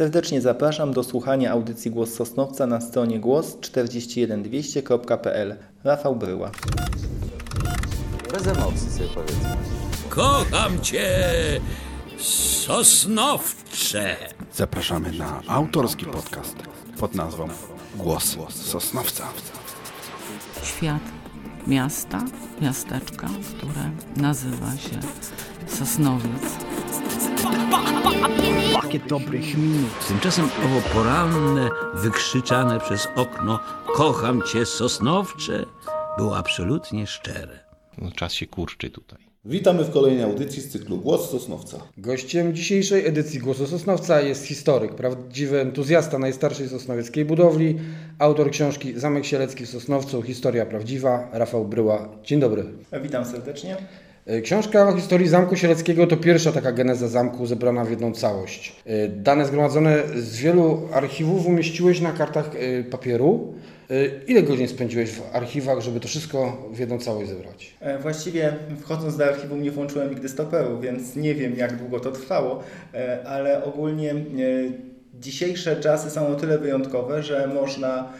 Serdecznie zapraszam do słuchania audycji Głos Sosnowca na stronie głos41200.pl. Rafał Bryła. Bez emocji sobie powiedzmy. Kocham cię, Sosnowcze. Zapraszamy na autorski podcast pod nazwą Głos Sosnowca. świat miasta, miasteczka, które nazywa się Sosnowiec. Pakiet dobrych minut. Tymczasem owo poranne, wykrzyczane przez okno Kocham cię, Sosnowcze było absolutnie szczere. No, czas się kurczy tutaj. Witamy w kolejnej audycji z cyklu Głos Sosnowca. Gościem dzisiejszej edycji Głosu Sosnowca jest historyk, prawdziwy entuzjasta najstarszej sosnowieckiej budowli, autor książki Zamek Sielecki w Sosnowcu, Historia Prawdziwa, Rafał Bryła. Dzień dobry. Witam serdecznie. E, Książka o historii Zamku Sieleckiego to pierwsza taka geneza zamku zebrana w jedną całość. E, Dane zgromadzone z wielu archiwów umieściłeś na kartach e, papieru. Ile godzin spędziłeś w archiwach, żeby to wszystko w jedną całość zebrać? Właściwie wchodząc do archiwum nie włączyłem nigdy stoperu, więc nie wiem jak długo to trwało, ale ogólnie dzisiejsze czasy są o tyle wyjątkowe, że można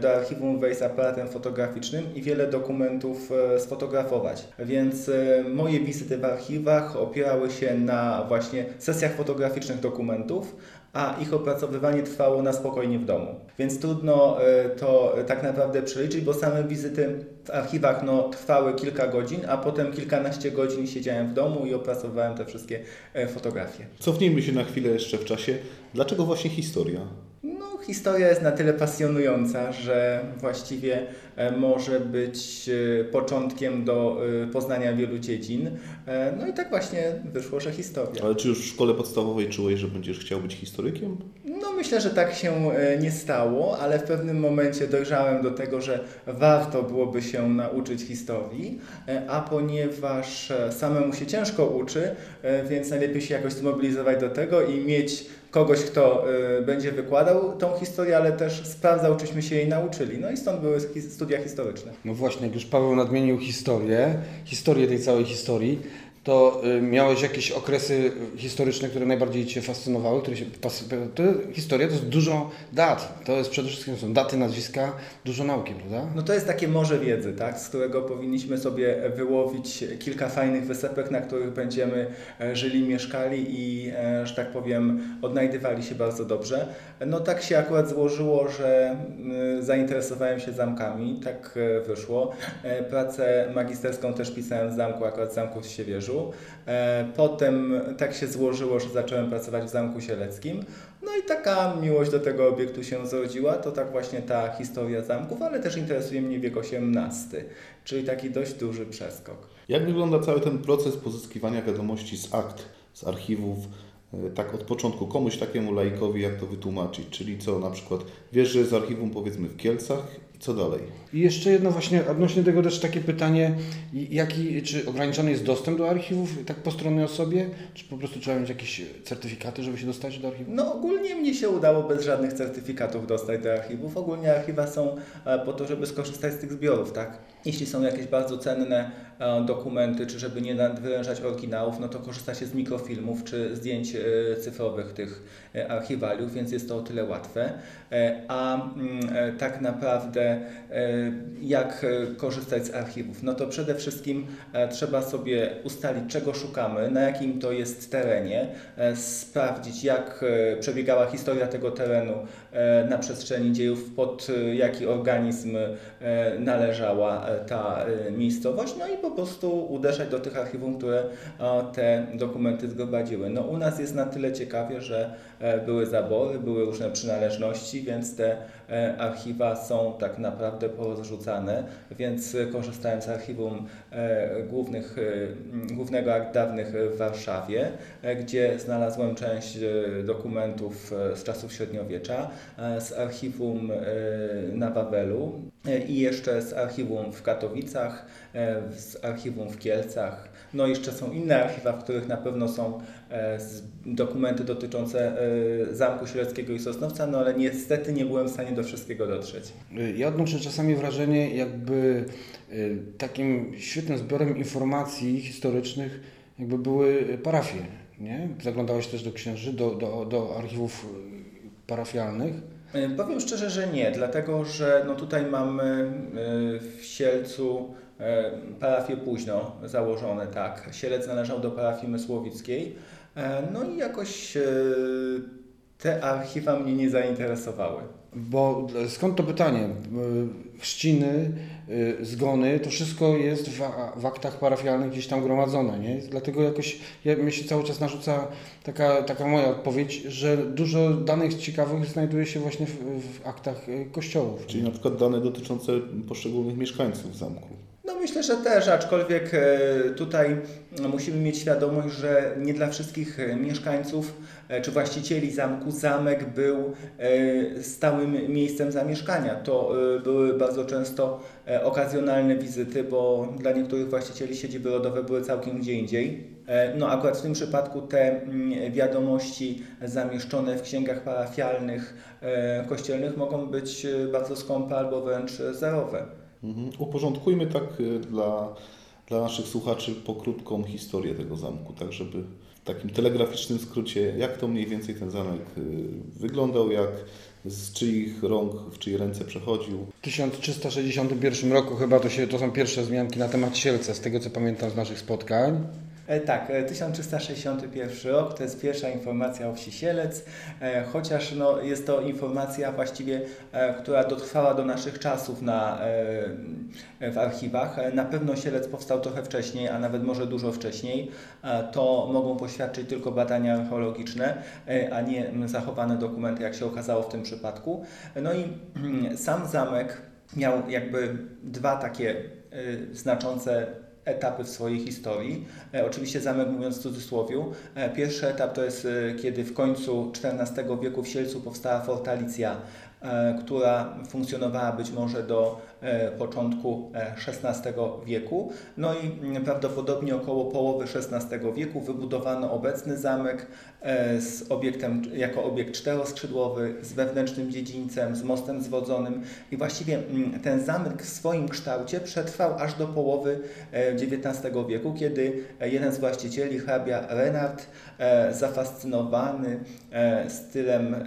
do archiwum wejść z aparatem fotograficznym i wiele dokumentów e, sfotografować. Więc e, moje wizyty w archiwach opierały się na właśnie sesjach fotograficznych dokumentów, a ich opracowywanie trwało na spokojnie w domu. Więc trudno e, to tak naprawdę przeliczyć, bo same wizyty w archiwach no, trwały kilka godzin, a potem kilkanaście godzin siedziałem w domu i opracowywałem te wszystkie e, fotografie. Cofnijmy się na chwilę jeszcze w czasie. Dlaczego właśnie historia? Historia jest na tyle pasjonująca, że właściwie e, może być e, początkiem do e, poznania wielu dziedzin. No i tak właśnie wyszło, że historia. Ale czy już w szkole podstawowej czułeś, że będziesz chciał być historykiem? No myślę, że tak się nie stało, ale w pewnym momencie dojrzałem do tego, że warto byłoby się nauczyć historii, a ponieważ samemu się ciężko uczy, więc najlepiej się jakoś zmobilizować do tego i mieć kogoś, kto e, będzie wykładał tą historię, ale też sprawdzał, czyśmy się jej nauczyli. No i stąd były studia historyczne. No właśnie, jak już Paweł nadmienił historię, historię tej całej historii, to y, miałeś jakieś okresy historyczne, które najbardziej Cię fascynowały, które się to Historia to jest dużo dat, to jest przede wszystkim są daty, nazwiska, dużo nauki, prawda? No to jest takie morze wiedzy, tak, z którego powinniśmy sobie wyłowić kilka fajnych wysepek, na których będziemy e, żyli, mieszkali i, e, że tak powiem, odnajdywali się bardzo dobrze. No tak się akurat złożyło, że mm, zainteresowałem się zamkami, tak e, wyszło. Pracę magisterską też pisałem w zamku, akurat w zamku w Siewierzu. E, Potem tak się złożyło, że zacząłem pracować w Zamku Sieleckim. No i taka miłość do tego obiektu się zrodziła, to tak właśnie ta historia zamków, ale też interesuje mnie wiek XVIII, czyli taki dość duży przeskok. Jak wygląda cały ten proces pozyskiwania wiadomości z akt, z archiwów, e, tak od początku komuś takiemu laikowi, jak to wytłumaczyć? Czyli co, na przykład wiesz, że jest archiwum powiedzmy w Kielcach co dalej? I jeszcze jedno właśnie odnośnie tego też takie pytanie, jaki, czy ograniczony jest dostęp do archiwów tak po stronnej osobie, czy po prostu trzeba mieć jakieś certyfikaty, żeby się dostać do archiwum? No ogólnie mnie się udało bez żadnych certyfikatów dostać do archiwów. Ogólnie archiwa są e, po to, żeby skorzystać z tych zbiorów, tak? Jeśli są jakieś bardzo cenne e, dokumenty, czy żeby nie nadwyrężać oryginałów, no to korzysta się z mikrofilmów czy zdjęć e, cyfrowych tych archiwaliów, więc jest to o tyle łatwe. A mm, tak naprawdę jak e, korzystać z archiwów? No to przede wszystkim e, trzeba sobie ustalić, czego szukamy, na jakim to jest terenie, e, sprawdzić, jak przebiegała historia tego terenu na przestrzeni dziejów, pod jaki organizm należała ta miejscowość, no i po prostu uderzać do tych archiwum, które te dokumenty zgromadziły. No u nas jest na tyle ciekawie, że były zabory, były różne przynależności, więc te archiwa są tak naprawdę porozrzucane, więc korzystałem z archiwum e, głównych, e, głównego akt dawnych w Warszawie, e, gdzie znalazłem część dokumentów z czasów średniowiecza, z archiwum na Wawelu i jeszcze z archiwum w Katowicach, z archiwum w Kielcach. No i jeszcze są inne archiwa, w których na pewno są e, dokumenty dotyczące e, Zamku Sieleckiego i Sosnowca, no ale niestety nie byłem w stanie do wszystkiego dotrzeć. Ja odnoszę czasami wrażenie, jakby y, takim świetnym zbiorem informacji historycznych jakby były parafie. Nie? Zaglądałeś też do księży, do, do, do archiwów parafialnych? E, Powiem szczerze, że nie, dlatego że no tutaj mamy e, w Sielcu e, parafię późno założone, tak. Sielec należał do parafii Mysłowickiej, e, no i jakoś e, te archiwa mnie nie zainteresowały. Bo skąd to pytanie? Chrzciny, zgony, to wszystko jest w, w aktach parafialnych gdzieś tam gromadzone, nie? Dlatego jakoś ja, mi się cały czas narzuca taka, taka moja odpowiedź, że dużo danych ciekawych znajduje się właśnie w, w aktach kościołów. Czyli na przykład dane dotyczące poszczególnych mieszkańców zamku. No myślę, że też, aczkolwiek e, tutaj musimy mieć świadomość, że nie dla wszystkich e, mieszkańców e, czy właścicieli zamku zamek był stałym miejscem zamieszkania. To były bardzo często okazjonalne wizyty, bo dla niektórych właścicieli siedziby rodowe były całkiem gdzie indziej. No akurat w tym przypadku te mm, wiadomości zamieszczone w księgach parafialnych, kościelnych mogą być bardzo skąpe albo wręcz zerowe. Mhm. Uporządkujmy tak y, dla, dla naszych słuchaczy pokrótką historię tego zamku, tak żeby w takim telegraficznym skrócie, jak to mniej więcej ten zamek y, wyglądał, jak z czyich rąk, w czyje ręce przechodził. W 1361 roku chyba to, się, to są pierwsze wzmianki na temat Sielca, z tego co pamiętam z naszych spotkań. E, Tak, e, 1361 rok to jest pierwsza informacja o wsi Sielec, e, chociaż no, jest to informacja właściwie, e, która dotrwała do naszych czasów na, e, w archiwach. E, Na pewno Sielec powstał trochę wcześniej, a nawet może dużo wcześniej. E, To mogą poświadczyć tylko badania archeologiczne, e, a nie zachowane dokumenty, jak się okazało w tym przypadku. No i mm, sam zamek miał jakby dwa takie e, znaczące etapy w swojej historii. E, oczywiście zamek mówiąc w cudzysłowie. E, pierwszy etap to jest e, kiedy w końcu XIV wieku w Sielcu powstała fortalicja, która funkcjonowała być może do początku e, XVI wieku. No i mm, prawdopodobnie około połowy XVI wieku wybudowano obecny zamek e, z obiektem, jako obiekt czteroskrzydłowy, z wewnętrznym dziedzińcem, z mostem zwodzonym i właściwie mm, ten zamek w swoim kształcie przetrwał aż do połowy e, XIX wieku, kiedy e, jeden z właścicieli, hrabia Renard, e, zafascynowany e, stylem e,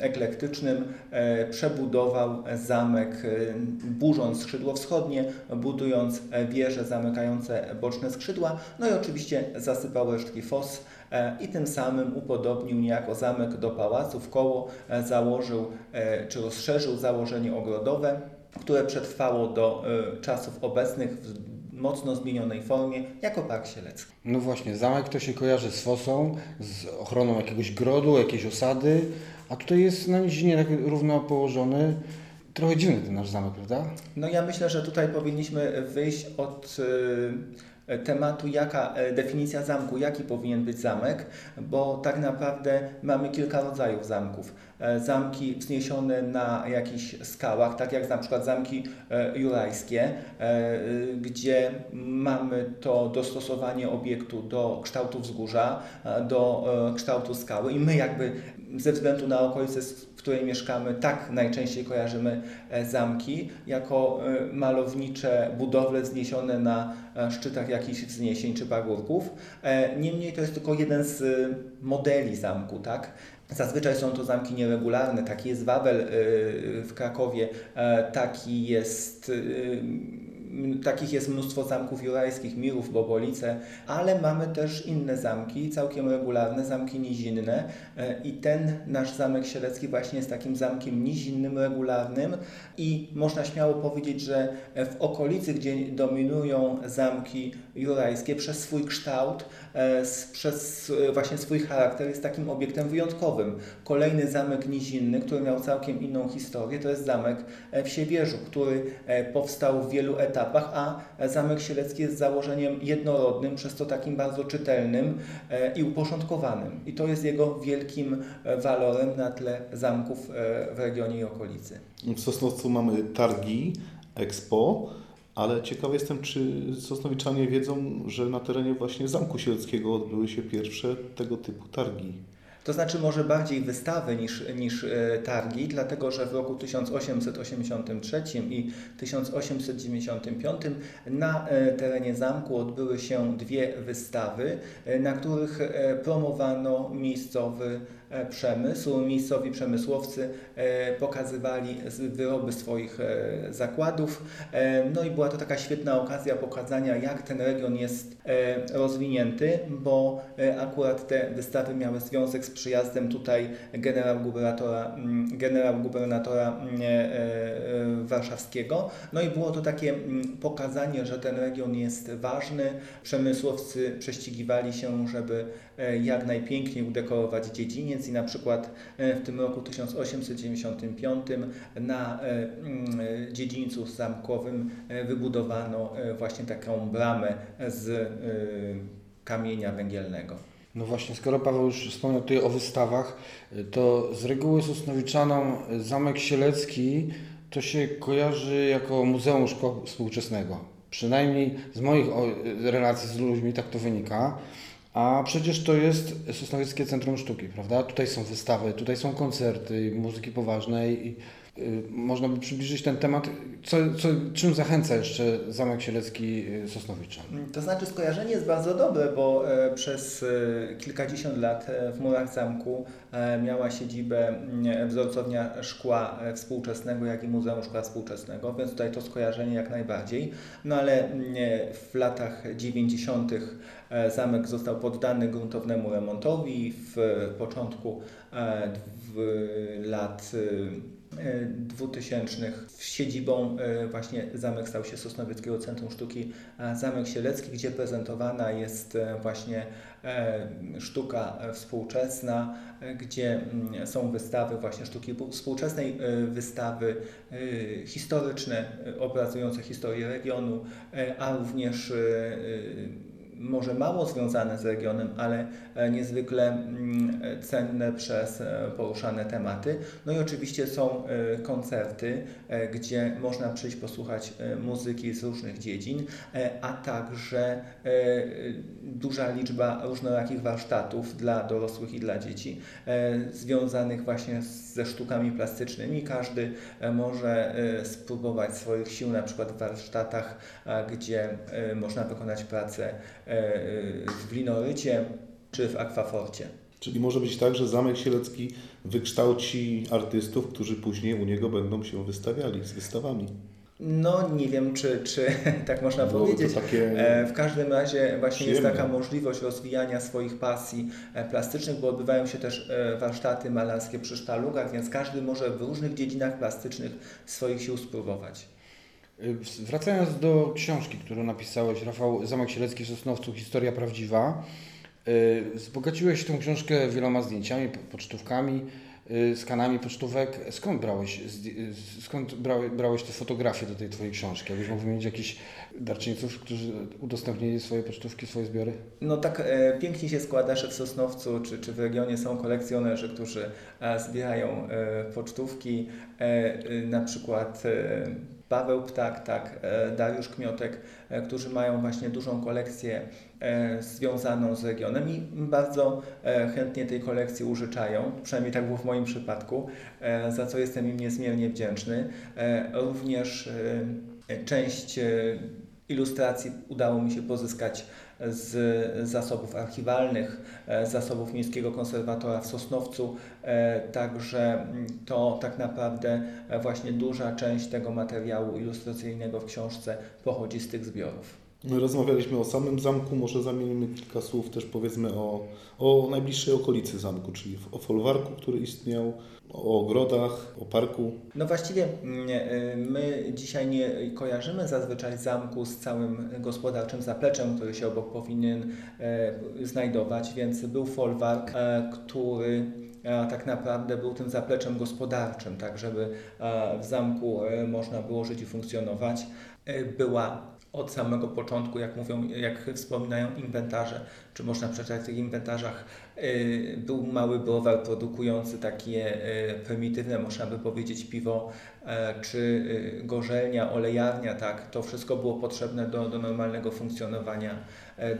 eklektycznym, e, przebudował zamek, e, burząc skrzydło wschodnie, budując wieże zamykające boczne skrzydła, no i oczywiście zasypał resztki fos e, i tym samym upodobnił niejako zamek do pałacu. W koło e, założył e, czy rozszerzył założenie ogrodowe, które przetrwało do czasów obecnych w mocno zmienionej formie jako Park Sielecki. No właśnie, zamek to się kojarzy z fosą, z ochroną jakiegoś grodu, jakiejś osady, a tutaj jest na nizinie tak równo położony. Trochę dziwny ten nasz zamek, prawda? No ja myślę, że tutaj powinniśmy wyjść od e, tematu, jaka e, definicja zamku, jaki powinien być zamek, bo tak naprawdę mamy kilka rodzajów zamków. E, Zamki wzniesione na jakichś skałach, tak jak na przykład zamki jurajskie, gdzie mamy to dostosowanie obiektu do kształtu wzgórza, do kształtu skały i my jakby ze względu na okolice, w której mieszkamy, tak najczęściej kojarzymy e, zamki jako e, malownicze budowle wzniesione na e, szczytach jakichś wzniesień czy pagórków. Niemniej to jest tylko jeden z modeli zamku, tak? Zazwyczaj są to zamki nieregularne. Taki jest Wawel w Krakowie, taki jest Takich jest mnóstwo zamków jurajskich, Mirów, Bobolice, ale mamy też inne zamki, całkiem regularne, zamki nizinne. E, i ten nasz zamek sielecki właśnie jest takim zamkiem nizinnym, regularnym. I można śmiało powiedzieć, że w okolicy, gdzie dominują zamki jurajskie, przez swój kształt, e, przez e, właśnie swój charakter jest takim obiektem wyjątkowym. Kolejny zamek nizinny, który miał całkiem inną historię, to jest zamek e, w Siewierzu, który e, powstał w wielu etapach, a zamek sielecki jest założeniem jednorodnym, przez to takim bardzo czytelnym e, i uporządkowanym. I to jest jego wielkim e, walorem na tle zamków e, w regionie i okolicy. W Sosnowcu mamy targi, expo, ale ciekaw jestem, czy sosnowiczanie wiedzą, że na terenie właśnie Zamku Sieleckiego odbyły się pierwsze tego typu targi. To znaczy może bardziej wystawy niż, niż e, targi, dlatego że w roku 1883 i 1895 na e, terenie zamku odbyły się dwie wystawy, e, na których promowano miejscowy przemysł. Miejscowi przemysłowcy e, pokazywali wyroby swoich e, zakładów. E, No i była to taka świetna okazja pokazania, jak ten region jest e, rozwinięty, bo e, akurat te wystawy miały związek z przyjazdem tutaj generał gubernatora, mm, generał gubernatora mm, e, e, warszawskiego. No i było to takie mm, pokazanie, że ten region jest ważny. Przemysłowcy prześcigiwali się, żeby e, jak najpiękniej udekorować dziedziniec i na przykład e, w tym roku 1895 na e, mm, dziedzińcu zamkowym e, wybudowano właśnie taką bramę z kamienia węgielnego. No właśnie, skoro Paweł już wspomniał tutaj o wystawach, to z reguły Sosnowiczanom Zamek Sielecki to się kojarzy jako Muzeum Szkła Współczesnego. Przynajmniej z moich relacji z ludźmi tak to wynika. A przecież to jest Sosnowieckie Centrum Sztuki, prawda? Tutaj są wystawy, tutaj są koncerty muzyki poważnej. Y, można by przybliżyć ten temat. Co, co, czym zachęca jeszcze Zamek Sielecki y, Sosnowiczan? To znaczy skojarzenie jest bardzo dobre, bo e, przez e, kilkadziesiąt lat e, w murach zamku miała siedzibę mm, wzorcownia szkła współczesnego, jak i Muzeum Szkła Współczesnego, więc tutaj to skojarzenie jak najbardziej. No ale mm, w latach 90. e, zamek został poddany gruntownemu remontowi. W początku lat 2000 siedzibą e, właśnie zamek stał się Sosnowieckiego Centrum Sztuki Zamek Sielecki, gdzie prezentowana jest e, właśnie e, sztuka e, współczesna, e, gdzie mm, są wystawy właśnie sztuki współczesnej, e, wystawy e, historyczne e, obrazujące historię regionu, e, a również e, e, może mało związane z regionem, ale e, niezwykle mm, cenne przez e, poruszane tematy. No i oczywiście są e, koncerty, gdzie można przyjść posłuchać muzyki z różnych dziedzin, a także duża liczba różnorakich warsztatów dla dorosłych i dla dzieci, związanych właśnie ze sztukami plastycznymi. Każdy może spróbować swoich sił, na przykład w warsztatach, gdzie można wykonać pracę w linorycie czy w akwaforcie. Czyli może być tak, że Zamek Sielecki wykształci artystów, którzy później u niego będą się wystawiali z wystawami. No nie wiem, czy, czy tak można Byłoby powiedzieć. E, W każdym razie właśnie jest przyjemne. taka możliwość rozwijania swoich pasji e, plastycznych, bo odbywają się też e, warsztaty malarskie przy sztalugach, więc każdy może w różnych dziedzinach plastycznych swoich sił spróbować. Y, Wracając do książki, którą napisałeś, Rafał Zamek Sielecki w Sosnowcu, Historia Prawdziwa. y, Wzbogaciłeś tą książkę wieloma zdjęciami, po- pocztówkami, y, skanami pocztówek. Skąd brałeś, skąd brałeś, te fotografie do tej Twojej książki? Jakbyś mógł wymienić jakichś darczyńców, którzy udostępnili swoje pocztówki, swoje zbiory? No tak e, pięknie się składa, że w Sosnowcu czy, czy w regionie są kolekcjonerzy, którzy e, zbierają e, pocztówki, e, na przykład e, Paweł Ptak, tak, e, Dariusz Kmiotek, e, którzy mają właśnie dużą kolekcję e, związaną z regionem i bardzo chętnie tej kolekcji użyczają, przynajmniej tak było w moim przypadku, za co jestem im niezmiernie wdzięczny. Również część ilustracji udało mi się pozyskać z zasobów archiwalnych, e, zasobów Miejskiego Konserwatora w Sosnowcu, e, także mm, to tak naprawdę e, właśnie duża część tego materiału ilustracyjnego w książce pochodzi z tych zbiorów. My rozmawialiśmy o samym zamku, może zamienimy kilka słów też powiedzmy o, o najbliższej okolicy zamku, czyli o folwarku, który istniał, o ogrodach, o parku. No właściwie mm, e, my dzisiaj nie kojarzymy zazwyczaj zamku z całym gospodarczym zapleczem, który się obok powinien e, znajdować, więc był folwark, e, który tak naprawdę był tym zapleczem gospodarczym, tak żeby w zamku można było żyć i funkcjonować. Była od samego początku, jak mówią, jak wspominają inwentarze, czy można przeczytać w tych inwentarzach, y, był mały browar produkujący takie y, prymitywne, można by powiedzieć, piwo, e, czy y, gorzelnia, olejarnia, tak, to wszystko było potrzebne do, do normalnego funkcjonowania,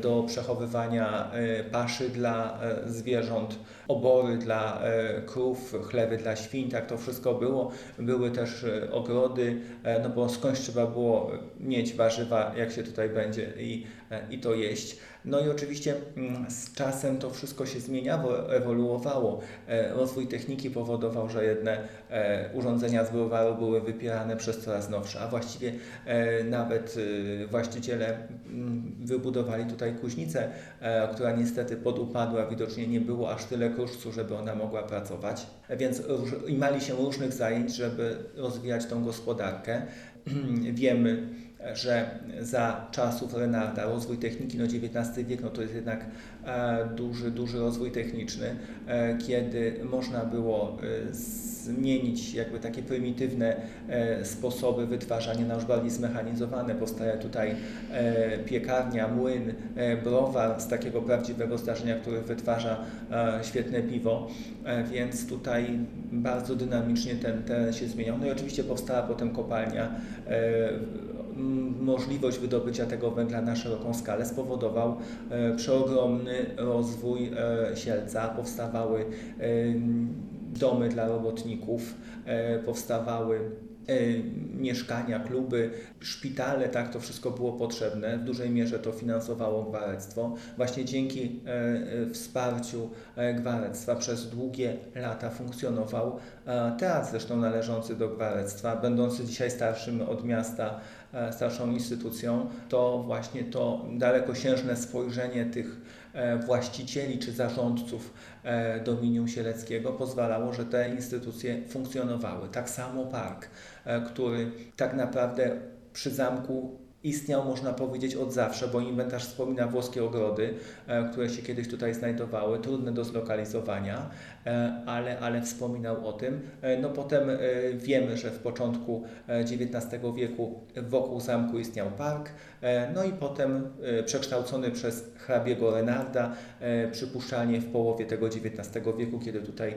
do przechowywania e, paszy dla e, zwierząt, obory dla e, krów, chlewy dla świń, tak to wszystko było. Były też e, ogrody, e, no bo skądś trzeba było mieć warzywa, jak się tutaj będzie i, e, i to jeść. No i oczywiście mm, z czasem to wszystko się zmieniało, ewoluowało. E, Rozwój techniki powodował, że jedne e, urządzenia z były wypierane przez coraz nowsze, a właściwie e, nawet e, właściciele mm, wybudowali tutaj kuźnicę, e, która niestety podupadła, widocznie nie było aż tyle kruszcu, żeby ona mogła pracować, więc imali się różnych zajęć, żeby rozwijać tą gospodarkę. Wiemy, że za czasów Renarda rozwój techniki, no XIX wiek, no to jest jednak e, duży, duży rozwój techniczny, e, kiedy można było e, zmienić jakby takie prymitywne sposoby wytwarzania na już bardziej zmechanizowane. Powstaje tutaj piekarnia, młyn, browar z takiego prawdziwego zdarzenia, który wytwarza świetne piwo, więc tutaj bardzo dynamicznie ten teren się zmieniał. No i oczywiście powstała potem kopalnia możliwość wydobycia tego węgla na szeroką skalę spowodował e, przeogromny rozwój e, Sielca. Powstawały e, domy dla robotników, powstawały mieszkania, kluby, szpitale, tak, to wszystko było potrzebne. W dużej mierze to finansowało gwarectwo. Właśnie dzięki e, e, wsparciu e, gwarectwa przez długie lata funkcjonował e, teatr zresztą należący do gwarectwa, będący dzisiaj starszym od miasta, e, starszą instytucją. To właśnie to dalekosiężne spojrzenie tych e, właścicieli czy zarządców e, Dominium Sieleckiego pozwalało, że te instytucje funkcjonowały. Tak samo park, e, który tak naprawdę przy zamku istniał, można powiedzieć, od zawsze, bo inwentarz wspomina włoskie ogrody, e, które się kiedyś tutaj znajdowały, trudne do zlokalizowania, e, ale, ale wspominał o tym. E, No potem wiemy, że w początku XIX wieku wokół zamku istniał park, no i potem przekształcony przez hrabiego Renarda, przypuszczalnie w połowie tego XIX wieku, kiedy tutaj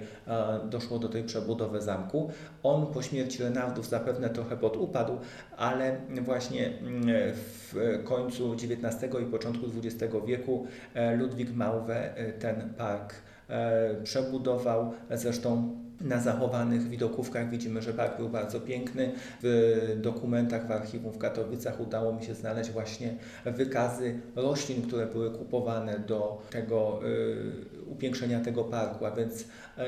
doszło do tej przebudowy zamku. On po śmierci Renardów zapewne trochę podupadł, ale właśnie mm, w końcu XIX i początku XX wieku e, Ludwik Małwe e, ten park e, przebudował, zresztą na zachowanych widokówkach widzimy, że park był bardzo piękny. W dokumentach w archiwum w Katowicach udało mi się znaleźć właśnie wykazy roślin, które były kupowane do tego y, upiększenia tego parku, a więc e,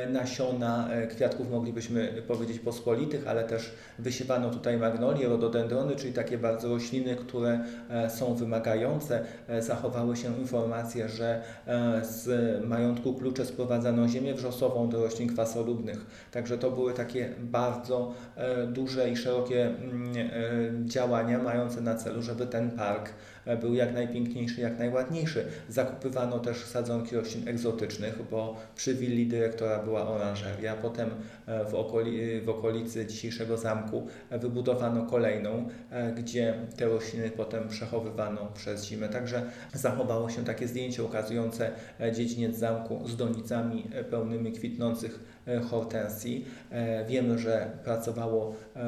nasiona e, kwiatków moglibyśmy powiedzieć pospolitych, ale też wysiewano tutaj magnolie, rododendrony, czyli takie bardzo rośliny, które e, są wymagające. E, Zachowały się informacje, że e, z majątku klucze sprowadzano ziemię wrzosową do roślin kwasolubnych. Także to były takie bardzo e, duże i szerokie mm, e, działania mające na celu, żeby ten park e, był jak najpiękniejszy, jak najładniejszy. Zakupywano też sadzonki roślin egzotycznych, bo przy willi dyrektora była oranżeria. Potem e, w, okoli, w okolicy dzisiejszego zamku e, wybudowano kolejną, e, gdzie te rośliny potem przechowywano przez zimę. Także zachowało się takie zdjęcie ukazujące dziedziniec zamku z donicami pełnymi kwitnących hortensji. E, Wiemy, że pracowało e,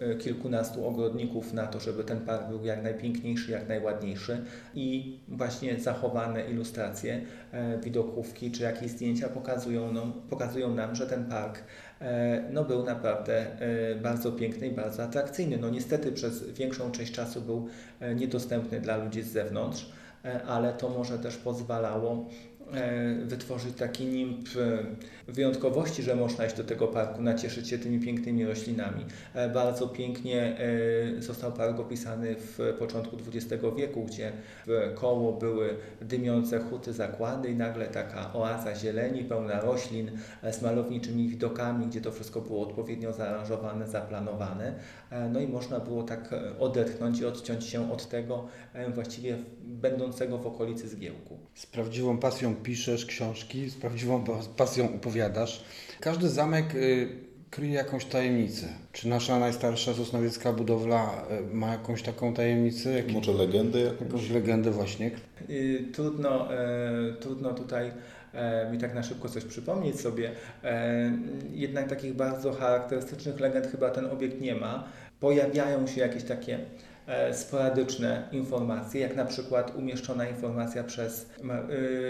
e, kilkunastu ogrodników na to, żeby ten park był jak najpiękniejszy, jak najładniejszy i właśnie zachowane ilustracje, e, widokówki czy jakieś zdjęcia pokazują nam, pokazują nam że ten park e, no, był naprawdę e, bardzo piękny i bardzo atrakcyjny. No niestety przez większą część czasu był e, niedostępny dla ludzi z zewnątrz, e, ale to może też pozwalało e, wytworzyć taki nimb e, wyjątkowości, że można iść do tego parku, nacieszyć się tymi pięknymi roślinami. E, Bardzo pięknie e, został park opisany w początku XX wieku, gdzie koło były dymiące huty zakłady i nagle taka oaza zieleni, pełna roślin e, z malowniczymi widokami, gdzie to wszystko było odpowiednio zaaranżowane, zaplanowane. E, No i można było tak e, odetchnąć i odciąć się od tego e, właściwie będącego w okolicy zgiełku. Z prawdziwą pasją piszesz książki, z prawdziwą pas- pasją opowiadasz. Każdy zamek y, kryje jakąś tajemnicę. Czy nasza najstarsza sosnowiecka budowla y, ma jakąś taką tajemnicę? Jakiś, Może legendy jakąś? jakąś legendę właśnie? Y, Trudno, trudno tutaj e, mi tak na szybko coś przypomnieć sobie. E, Jednak takich bardzo charakterystycznych legend chyba ten obiekt nie ma. Pojawiają się jakieś takie sporadyczne informacje, jak na przykład umieszczona informacja przez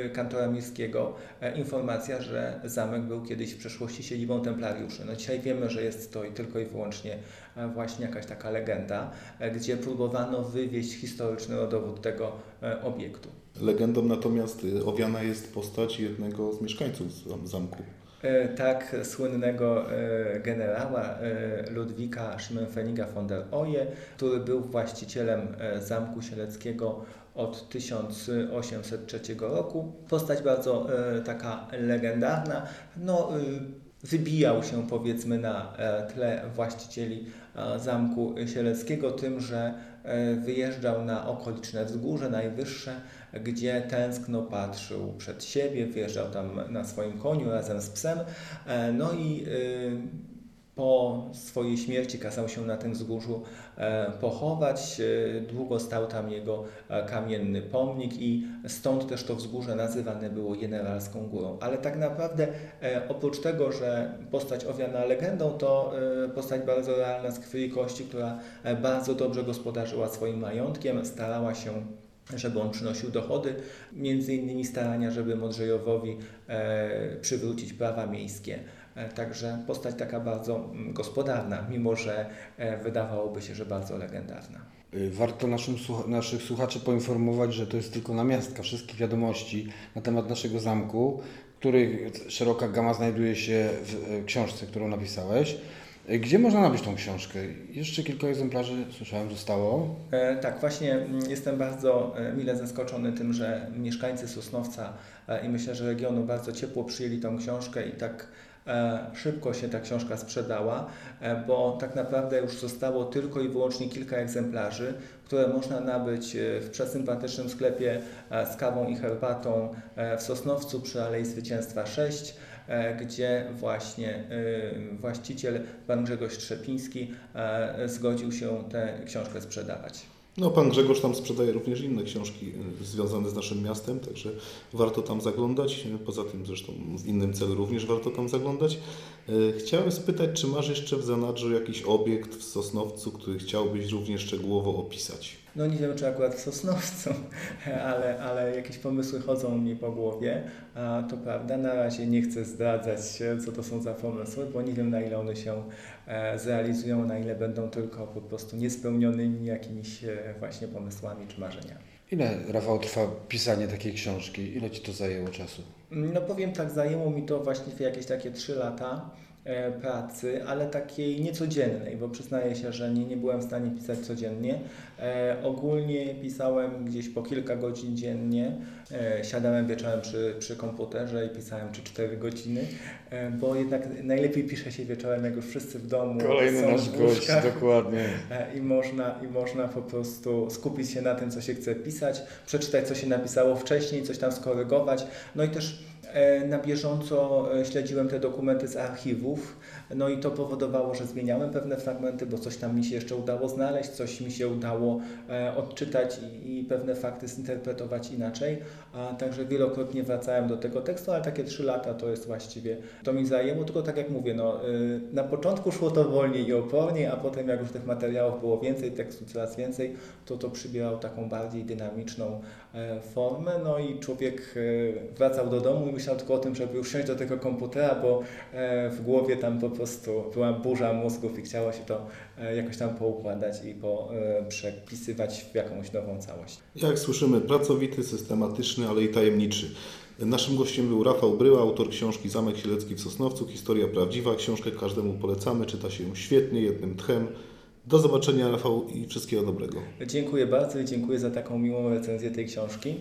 y, kantora miejskiego, e, informacja, że zamek był kiedyś w przeszłości siedzibą templariuszy. No dzisiaj wiemy, że jest to i tylko i wyłącznie e, właśnie jakaś taka legenda, e, gdzie próbowano wywieźć historyczny rodowód tego e, obiektu. Legendą natomiast owiana jest postać jednego z mieszkańców zam- zamku. E, Tak, słynnego e, generała e, Ludwika Schimmelfenniga von der Oje, który był właścicielem Zamku Sieleckiego od 1803 roku. Postać bardzo taka legendarna. No, wybijał się powiedzmy na tle właścicieli Zamku Sieleckiego tym, że wyjeżdżał na okoliczne wzgórze najwyższe, gdzie tęskno patrzył przed siebie, wjeżdżał tam na swoim koniu razem z psem. E, No i y, po swojej śmierci kazał się na tym wzgórzu e, pochować. E, Długo stał tam jego e, kamienny pomnik i stąd też to wzgórze nazywane było Generalską Górą. Ale tak naprawdę oprócz tego, że postać owiana legendą, to postać bardzo realna z krwi i kości, która bardzo dobrze gospodarzyła swoim majątkiem, starała się żeby on przynosił dochody, między innymi starania, żeby Modrzejowowi przywrócić prawa miejskie. E, Także postać taka bardzo mm, gospodarna, mimo że e, wydawałoby się, że bardzo legendarna. Y, Warto naszym, naszych słuchaczy poinformować, że to jest tylko namiastka wszystkich wiadomości na temat naszego zamku, których szeroka gama znajduje się w y, książce, którą napisałeś. Y, Gdzie można nabyć tą książkę? Jeszcze kilka egzemplarzy, słyszałem, zostało. E, Tak, właśnie mm, jestem bardzo e, mile zaskoczony tym, że mieszkańcy Sosnowca e, i myślę, że regionu bardzo ciepło przyjęli tą książkę i tak e, szybko się ta książka sprzedała, e, bo tak naprawdę już zostało tylko i wyłącznie kilka egzemplarzy, które można nabyć e, w przesympatycznym sklepie e, z kawą i herbatą e, w Sosnowcu przy Alei Zwycięstwa 6 e, gdzie właśnie e, właściciel, pan Grzegorz Trzepiński, e, zgodził się tę książkę sprzedawać. No, pan Grzegorz tam sprzedaje również inne książki y, związane z naszym miastem, także warto tam zaglądać. Poza tym zresztą w innym celu również warto tam zaglądać. Y, Chciałem spytać, czy masz jeszcze w zanadrzu jakiś obiekt w Sosnowcu, który chciałbyś również szczegółowo opisać? No nie wiem, czy akurat w Sosnowcu, ale, ale jakieś pomysły chodzą mi po głowie, a to prawda. Na razie nie chcę zdradzać, co to są za pomysły, bo nie wiem, na ile one się e, zrealizują, na ile będą tylko po prostu niespełnionymi jakimiś e, właśnie pomysłami czy marzeniami. Ile, Rafał, trwa pisanie takiej książki? Ile Ci to zajęło czasu? No powiem tak, zajęło mi to właściwie jakieś takie 3 lata pracy, ale takiej niecodziennej, bo przyznaję się, że nie, nie byłem w stanie pisać codziennie. E, ogólnie pisałem gdzieś po kilka godzin dziennie. E, siadałem wieczorem przy, przy komputerze i pisałem 3-4 godziny, e, bo jednak najlepiej pisze się wieczorem, jak już wszyscy w domu Kolejny są nasz w gość, dokładnie. E, I można, I można po prostu skupić się na tym, co się chce pisać, przeczytać, co się napisało wcześniej, coś tam skorygować. No i też e, na bieżąco e, śledziłem te dokumenty z archiwów, no i to powodowało, że zmieniałem pewne fragmenty, bo coś tam mi się jeszcze udało znaleźć, coś mi się udało e, odczytać i, pewne fakty zinterpretować inaczej. A, także wielokrotnie wracałem do tego tekstu, ale takie trzy lata to jest właściwie, to mi zajęło, tylko tak jak mówię, no, na początku szło to wolniej i oporniej, a potem jak już tych materiałów było więcej, tekstu coraz więcej, to to przybierało taką bardziej dynamiczną e, formę, no i człowiek e, wracał do domu i myślał tylko o tym, żeby już siąść do tego komputera, bo e, w głowie tam po prostu była burza mózgów i chciało się to e, jakoś tam poukładać i e, przepisywać w jakąś nową całość. Jak słyszymy, pracowity, systematyczny, ale i tajemniczy. Naszym gościem był Rafał Bryła, autor książki Zamek Sielecki w Sosnowcu. Historia prawdziwa. Książkę każdemu polecamy. Czyta się ją świetnie, jednym tchem. Do zobaczenia, Rafał, i wszystkiego dobrego. Dziękuję bardzo i dziękuję za taką miłą recenzję tej książki.